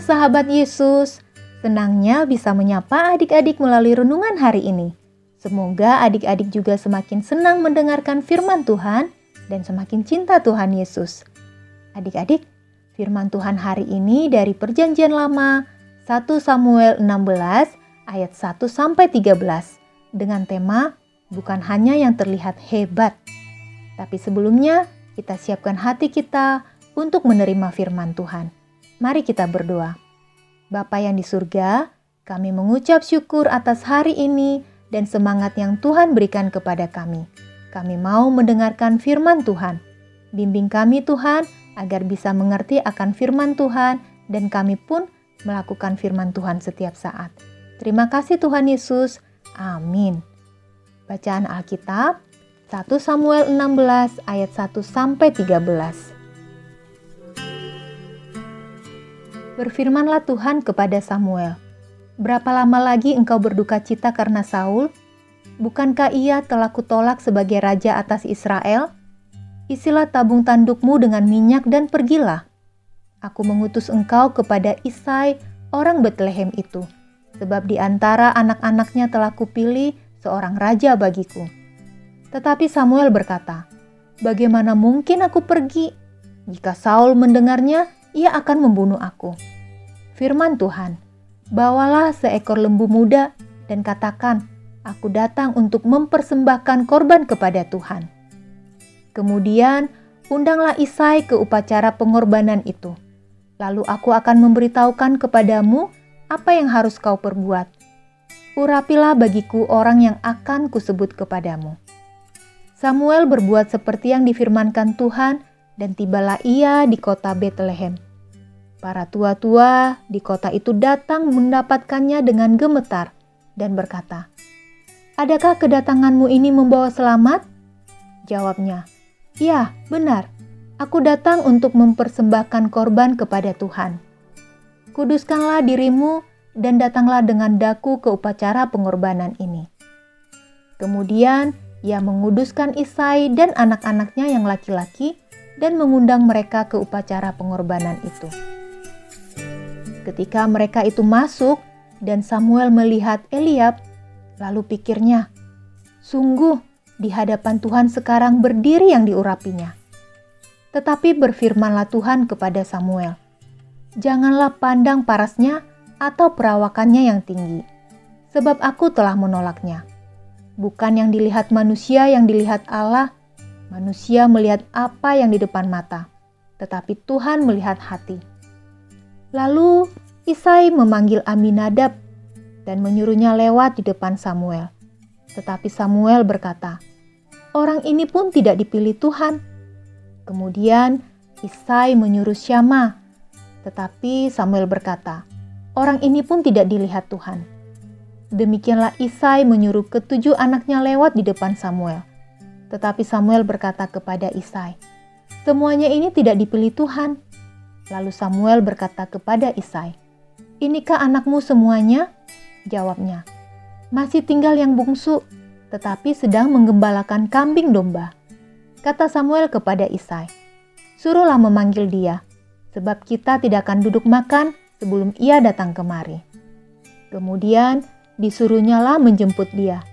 sahabat Yesus, senangnya bisa menyapa adik-adik melalui renungan hari ini. Semoga adik-adik juga semakin senang mendengarkan firman Tuhan dan semakin cinta Tuhan Yesus. Adik-adik, firman Tuhan hari ini dari Perjanjian Lama 1 Samuel 16 ayat 1 sampai 13 dengan tema bukan hanya yang terlihat hebat, tapi sebelumnya kita siapkan hati kita untuk menerima firman Tuhan. Mari kita berdoa. Bapa yang di surga, kami mengucap syukur atas hari ini dan semangat yang Tuhan berikan kepada kami. Kami mau mendengarkan firman Tuhan. Bimbing kami Tuhan agar bisa mengerti akan firman Tuhan dan kami pun melakukan firman Tuhan setiap saat. Terima kasih Tuhan Yesus. Amin. Bacaan Alkitab 1 Samuel 16 ayat 1 sampai 13. Berfirmanlah Tuhan kepada Samuel, Berapa lama lagi engkau berduka cita karena Saul? Bukankah ia telah kutolak sebagai raja atas Israel? Isilah tabung tandukmu dengan minyak dan pergilah. Aku mengutus engkau kepada Isai, orang Bethlehem itu, sebab di antara anak-anaknya telah kupilih seorang raja bagiku. Tetapi Samuel berkata, Bagaimana mungkin aku pergi? Jika Saul mendengarnya, ia akan membunuh aku. Firman Tuhan, bawalah seekor lembu muda dan katakan, aku datang untuk mempersembahkan korban kepada Tuhan. Kemudian, undanglah Isai ke upacara pengorbanan itu. Lalu aku akan memberitahukan kepadamu apa yang harus kau perbuat. Urapilah bagiku orang yang akan kusebut kepadamu. Samuel berbuat seperti yang difirmankan Tuhan, dan tibalah ia di kota Bethlehem. Para tua-tua di kota itu datang mendapatkannya dengan gemetar dan berkata, "Adakah kedatanganmu ini membawa selamat?" Jawabnya, "Ya, benar. Aku datang untuk mempersembahkan korban kepada Tuhan. Kuduskanlah dirimu dan datanglah dengan daku ke upacara pengorbanan ini." Kemudian ia menguduskan Isai dan anak-anaknya yang laki-laki dan mengundang mereka ke upacara pengorbanan itu. Ketika mereka itu masuk dan Samuel melihat Eliab, lalu pikirnya, "Sungguh di hadapan Tuhan sekarang berdiri yang diurapinya." Tetapi berfirmanlah Tuhan kepada Samuel, "Janganlah pandang parasnya atau perawakannya yang tinggi, sebab aku telah menolaknya. Bukan yang dilihat manusia yang dilihat Allah, manusia melihat apa yang di depan mata, tetapi Tuhan melihat hati." Lalu Isai memanggil Aminadab dan menyuruhnya lewat di depan Samuel. Tetapi Samuel berkata, "Orang ini pun tidak dipilih Tuhan." Kemudian Isai menyuruh Syama, tetapi Samuel berkata, "Orang ini pun tidak dilihat Tuhan." Demikianlah Isai menyuruh ketujuh anaknya lewat di depan Samuel. Tetapi Samuel berkata kepada Isai, "Semuanya ini tidak dipilih Tuhan." Lalu Samuel berkata kepada Isai, "Inikah anakmu semuanya?" Jawabnya, "Masih tinggal yang bungsu, tetapi sedang menggembalakan kambing domba." Kata Samuel kepada Isai, "Suruhlah memanggil dia, sebab kita tidak akan duduk makan sebelum ia datang kemari." Kemudian disuruhnyalah menjemput dia.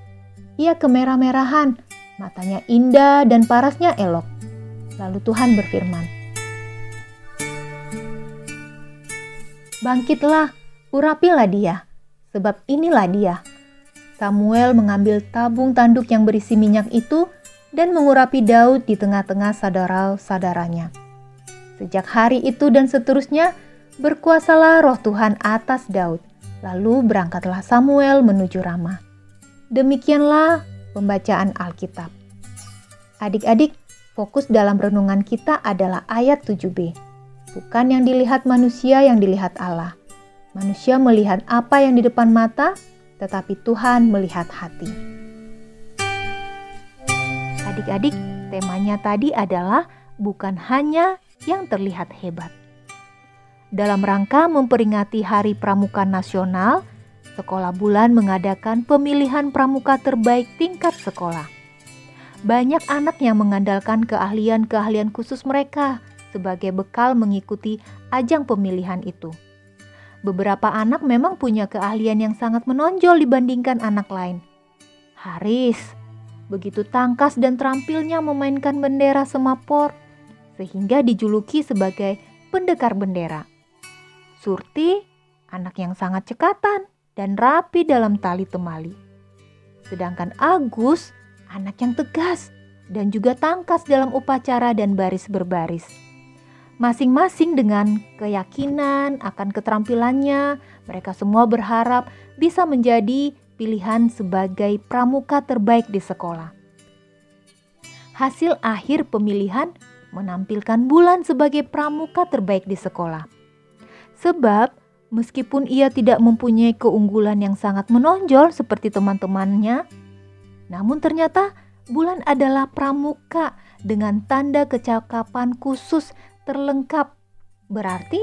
Ia kemerah-merahan, matanya indah dan parasnya elok. Lalu Tuhan berfirman, Bangkitlah, urapilah dia, sebab inilah dia. Samuel mengambil tabung tanduk yang berisi minyak itu dan mengurapi Daud di tengah-tengah saudara-saudaranya. Sejak hari itu dan seterusnya, berkuasalah roh Tuhan atas Daud. Lalu berangkatlah Samuel menuju Rama. Demikianlah pembacaan Alkitab. Adik-adik, fokus dalam renungan kita adalah ayat 7b. Bukan yang dilihat manusia yang dilihat Allah. Manusia melihat apa yang di depan mata, tetapi Tuhan melihat hati. Adik-adik, temanya tadi adalah bukan hanya yang terlihat hebat. Dalam rangka memperingati Hari Pramuka Nasional, Sekolah Bulan mengadakan pemilihan pramuka terbaik tingkat sekolah. Banyak anak yang mengandalkan keahlian-keahlian khusus mereka sebagai bekal mengikuti ajang pemilihan itu. beberapa anak memang punya keahlian yang sangat menonjol dibandingkan anak lain. Haris begitu tangkas dan terampilnya memainkan bendera semapor sehingga dijuluki sebagai pendekar bendera. Surti, anak yang sangat cekatan dan rapi dalam tali temali. Sedangkan Agus, anak yang tegas dan juga tangkas dalam upacara dan baris berbaris. Masing-masing dengan keyakinan akan keterampilannya, mereka semua berharap bisa menjadi pilihan sebagai pramuka terbaik di sekolah. Hasil akhir pemilihan menampilkan Bulan sebagai pramuka terbaik di sekolah. Sebab meskipun ia tidak mempunyai keunggulan yang sangat menonjol seperti teman-temannya, namun ternyata Bulan adalah pramuka dengan tanda kecakapan khusus terlengkap. Berarti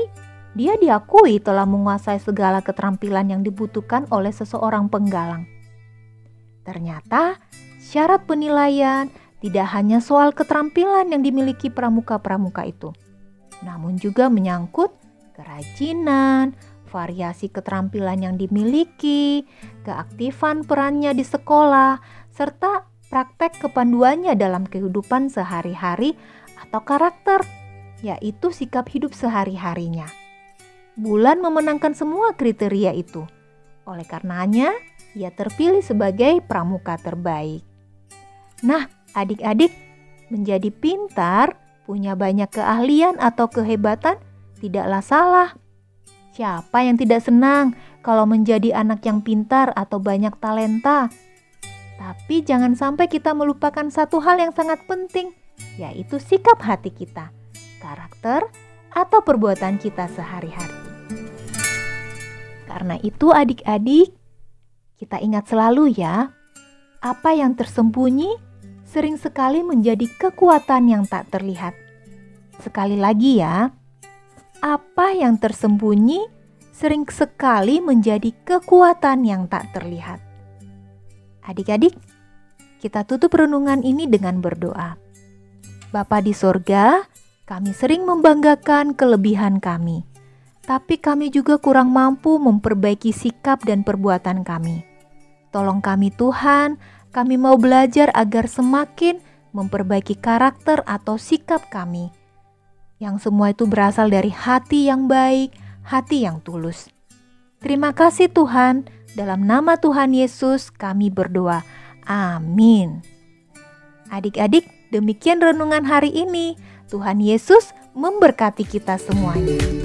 dia diakui telah menguasai segala keterampilan yang dibutuhkan oleh seseorang penggalang. Ternyata syarat penilaian tidak hanya soal keterampilan yang dimiliki pramuka-pramuka itu, namun juga menyangkut kerajinan, variasi keterampilan yang dimiliki, keaktifan perannya di sekolah, serta praktek kepanduannya dalam kehidupan sehari-hari atau karakter yaitu sikap hidup sehari-harinya. Bulan memenangkan semua kriteria itu. Oleh karenanya, ia terpilih sebagai pramuka terbaik. Nah, adik-adik, menjadi pintar, punya banyak keahlian atau kehebatan tidaklah salah. Siapa yang tidak senang kalau menjadi anak yang pintar atau banyak talenta? Tapi jangan sampai kita melupakan satu hal yang sangat penting, yaitu sikap hati kita karakter, atau perbuatan kita sehari-hari. Karena itu, adik-adik, kita ingat selalu ya, apa yang tersembunyi sering sekali menjadi kekuatan yang tak terlihat. Sekali lagi, ya, apa yang tersembunyi sering sekali menjadi kekuatan yang tak terlihat. Adik-adik, kita tutup renungan ini dengan berdoa. Bapa di sorga, kami sering membanggakan kelebihan kami, tapi kami juga kurang mampu memperbaiki sikap dan perbuatan kami. Tolong kami, Tuhan. Kami mau belajar agar semakin memperbaiki karakter atau sikap kami, yang semua itu berasal dari hati yang baik, hati yang tulus. Terima kasih, Tuhan. Dalam nama Tuhan Yesus, kami berdoa. Amin. Adik-adik, demikian renungan hari ini. Tuhan Yesus memberkati kita semuanya.